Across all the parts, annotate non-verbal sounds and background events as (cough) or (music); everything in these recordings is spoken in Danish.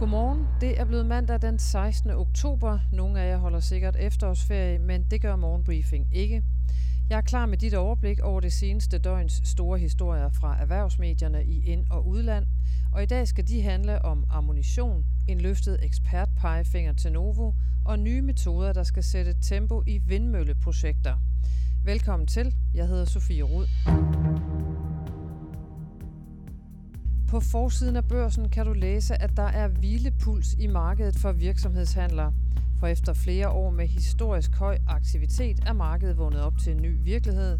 Godmorgen. Det er blevet mandag den 16. oktober. Nogle af jer holder sikkert efterårsferie, men det gør morgenbriefing ikke. Jeg er klar med dit overblik over det seneste døgns store historier fra erhvervsmedierne i ind- og udland. Og i dag skal de handle om ammunition, en løftet ekspertpegefinger til Novo og nye metoder, der skal sætte tempo i vindmølleprojekter. Velkommen til. Jeg hedder Sofie Rud. På forsiden af børsen kan du læse, at der er hvilepuls i markedet for virksomhedshandlere. For efter flere år med historisk høj aktivitet er markedet vundet op til en ny virkelighed.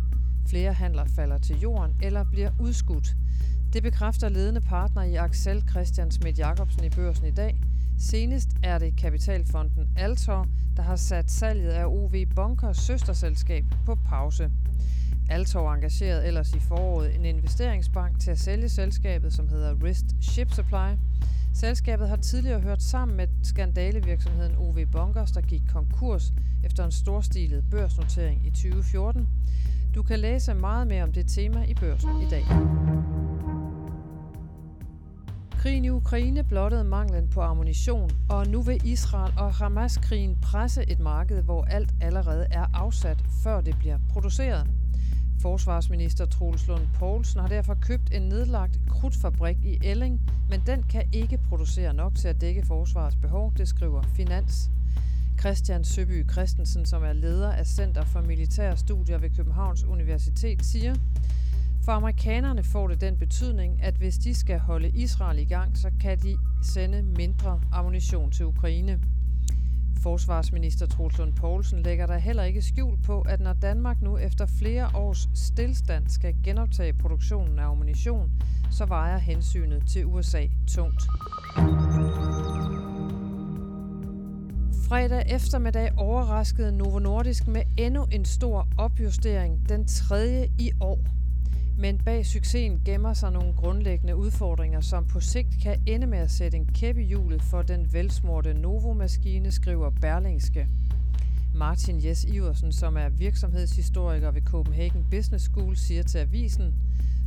Flere handler falder til jorden eller bliver udskudt. Det bekræfter ledende partner i Axel Christian Schmidt Jacobsen i børsen i dag. Senest er det kapitalfonden Altor, der har sat salget af OV Bunkers søsterselskab på pause. Altor engagerede ellers i foråret en investeringsbank til at sælge selskabet, som hedder Rist Ship Supply. Selskabet har tidligere hørt sammen med skandalevirksomheden OV Bunkers, der gik konkurs efter en storstilet børsnotering i 2014. Du kan læse meget mere om det tema i børsen i dag. Krigen i Ukraine blottede manglen på ammunition, og nu vil Israel og Hamas-krigen presse et marked, hvor alt allerede er afsat, før det bliver produceret. Forsvarsminister Troels Lund Poulsen har derfor købt en nedlagt krudtfabrik i Elling, men den kan ikke producere nok til at dække forsvarets behov, det skriver Finans. Christian Søby Christensen, som er leder af Center for Militære Studier ved Københavns Universitet, siger, for amerikanerne får det den betydning, at hvis de skal holde Israel i gang, så kan de sende mindre ammunition til Ukraine. Forsvarsminister Troels Lund Poulsen lægger der heller ikke skjul på, at når Danmark nu efter flere års stillstand skal genoptage produktionen af ammunition, så vejer hensynet til USA tungt. Fredag eftermiddag overraskede Novo Nordisk med endnu en stor opjustering, den tredje i år. Men bag succesen gemmer sig nogle grundlæggende udfordringer, som på sigt kan ende med at sætte en kæp i hjulet for den velsmorte Novo-maskine, skriver Berlingske. Martin Jes Iversen, som er virksomhedshistoriker ved Copenhagen Business School, siger til avisen,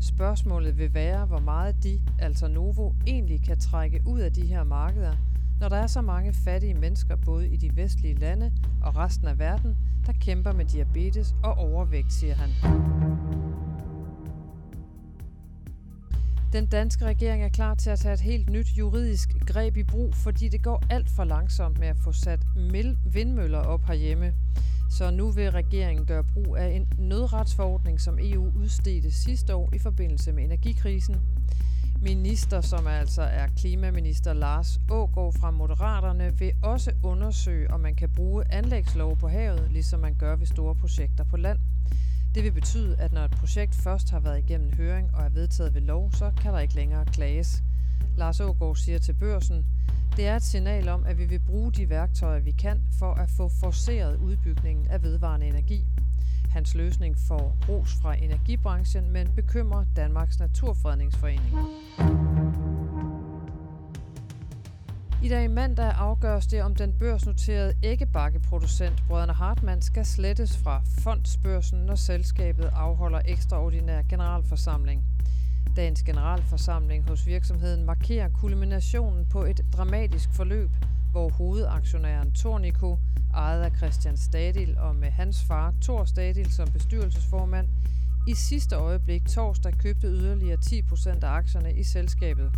spørgsmålet vil være, hvor meget de, altså Novo, egentlig kan trække ud af de her markeder, når der er så mange fattige mennesker både i de vestlige lande og resten af verden, der kæmper med diabetes og overvægt, siger han. Den danske regering er klar til at tage et helt nyt juridisk greb i brug, fordi det går alt for langsomt med at få sat vindmøller op herhjemme. Så nu vil regeringen gøre brug af en nødretsforordning, som EU udstedte sidste år i forbindelse med energikrisen. Minister, som altså er klimaminister Lars Ågård fra Moderaterne, vil også undersøge, om man kan bruge anlægslov på havet, ligesom man gør ved store projekter på land. Det vil betyde, at når et projekt først har været igennem høring og er vedtaget ved lov, så kan der ikke længere klages. Lars Ågaard siger til børsen, det er et signal om, at vi vil bruge de værktøjer, vi kan, for at få forceret udbygningen af vedvarende energi. Hans løsning får ros fra energibranchen, men bekymrer Danmarks Naturfredningsforening. I dag mandag afgøres det, om den børsnoterede æggebakkeproducent Brødrene Hartmann skal slettes fra fondsbørsen, når selskabet afholder ekstraordinær generalforsamling. Dagens generalforsamling hos virksomheden markerer kulminationen på et dramatisk forløb, hvor hovedaktionæren Tornico, ejet af Christian Stadil og med hans far Thor Stadil som bestyrelsesformand, i sidste øjeblik torsdag købte yderligere 10% af aktierne i selskabet.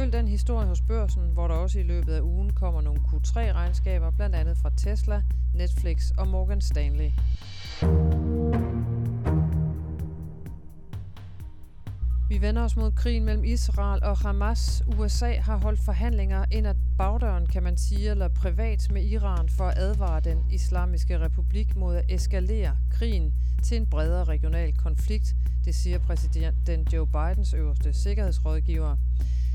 Følg den historie hos børsen, hvor der også i løbet af ugen kommer nogle Q3-regnskaber, blandt andet fra Tesla, Netflix og Morgan Stanley. Vi vender os mod krigen mellem Israel og Hamas. USA har holdt forhandlinger ind ad bagdøren, kan man sige, eller privat med Iran for at advare den islamiske republik mod at eskalere krigen til en bredere regional konflikt, det siger præsident Joe Bidens øverste sikkerhedsrådgiver.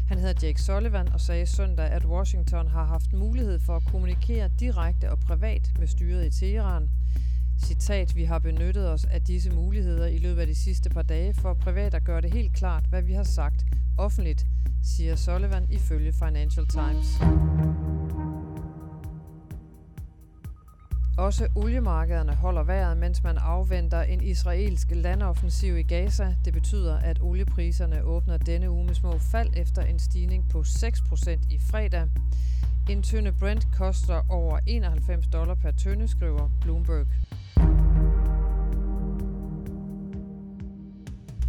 Han hedder Jake Sullivan og sagde søndag, at Washington har haft mulighed for at kommunikere direkte og privat med styret i Teheran. Citat, vi har benyttet os af disse muligheder i løbet af de sidste par dage for privat at gøre det helt klart, hvad vi har sagt offentligt, siger Sullivan ifølge Financial Times. Også oliemarkederne holder vejret, mens man afventer en israelsk landoffensiv i Gaza. Det betyder, at oliepriserne åbner denne uge med små fald efter en stigning på 6% i fredag. En tynde Brent koster over 91 dollar per tønde, skriver Bloomberg.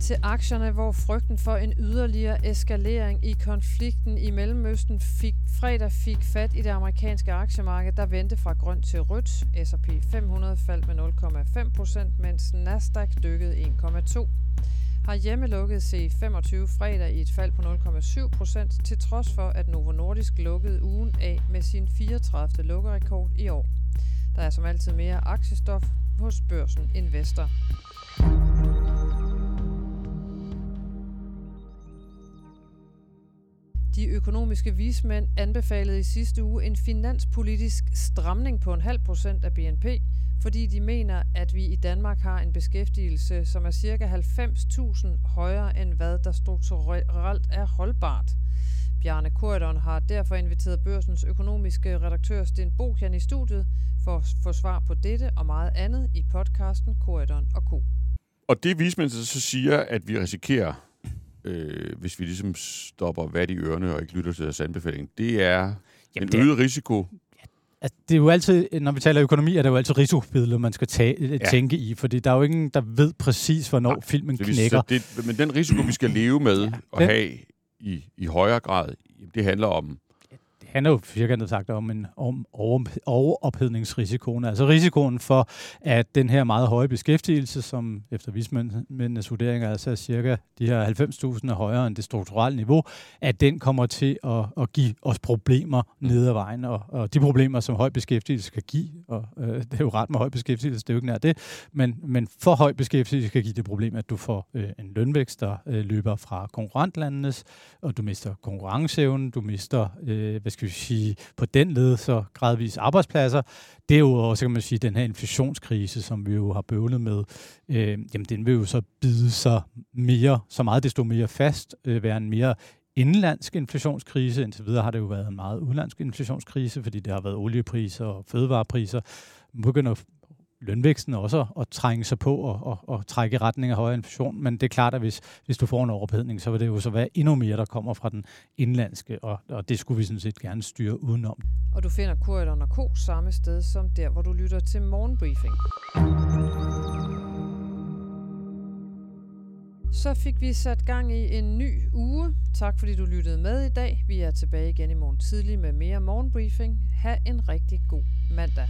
Til aktierne, hvor frygten for en yderligere eskalering i konflikten i Mellemøsten fik, fredag fik fat i det amerikanske aktiemarked, der vendte fra grønt til rødt. S&P 500 faldt med 0,5 procent, mens Nasdaq dykkede 1,2. Har hjemmelukket C25 fredag i et fald på 0,7 procent, til trods for, at Novo Nordisk lukkede ugen af med sin 34. lukkerekord i år. Der er som altid mere aktiestof hos Børsen Investor. De økonomiske vismænd anbefalede i sidste uge en finanspolitisk stramning på en halv procent af BNP, fordi de mener, at vi i Danmark har en beskæftigelse, som er ca. 90.000 højere end hvad der strukturelt er holdbart. Bjarne Korydon har derfor inviteret børsens økonomiske redaktør Sten Bokian i studiet for at få svar på dette og meget andet i podcasten Korydon og Co. Og det vismænd så siger, at vi risikerer øh, hvis vi ligesom stopper vat i ørerne og ikke lytter til deres anbefaling, det er Jamen, en øget risiko. Altså, det er jo altid, når vi taler økonomi, er det jo altid risikobilleder, man skal tage, ja. tænke i, fordi der er jo ingen, der ved præcis, hvornår ja, filmen knækker. Det, men den risiko, vi skal leve med ja, og den, have i, i højere grad, det handler om handler jo cirka sagt om en om over, overophedningsrisikoen, altså risikoen for, at den her meget høje beskæftigelse, som efter vismændenes vurderinger altså er cirka de her 90.000 er højere end det strukturelle niveau, at den kommer til at, at give os problemer ned ad vejen, og, og de problemer, som høj beskæftigelse kan give, og øh, (laughs) det er jo ret med høj beskæftigelse, det er jo ikke nær det, men, men for høj beskæftigelse kan give det problem, at du får øh, en lønvækst, der øh, løber fra konkurrentlandenes, og du mister konkurrenceevnen, du mister, øh, hvad skal vi sige, på den led så gradvis arbejdspladser. Det er jo også, kan man sige, den her inflationskrise, som vi jo har bøvlet med, øh, jamen den vil jo så bide sig mere, så meget desto mere fast, øh, være en mere indlandsk inflationskrise. Indtil videre har det jo været en meget udenlandsk inflationskrise, fordi det har været oliepriser og fødevarepriser. Man begynder lønvæksten også at, trænge sig på og, og, og trække i retning af højere inflation. Men det er klart, at hvis, hvis du får en overophedning, så vil det jo så være endnu mere, der kommer fra den indlandske, og, og det skulle vi sådan set gerne styre udenom. Og du finder Korridon og K samme sted som der, hvor du lytter til morgenbriefing. Så fik vi sat gang i en ny uge. Tak fordi du lyttede med i dag. Vi er tilbage igen i morgen tidlig med mere morgenbriefing. Ha' en rigtig god mandag.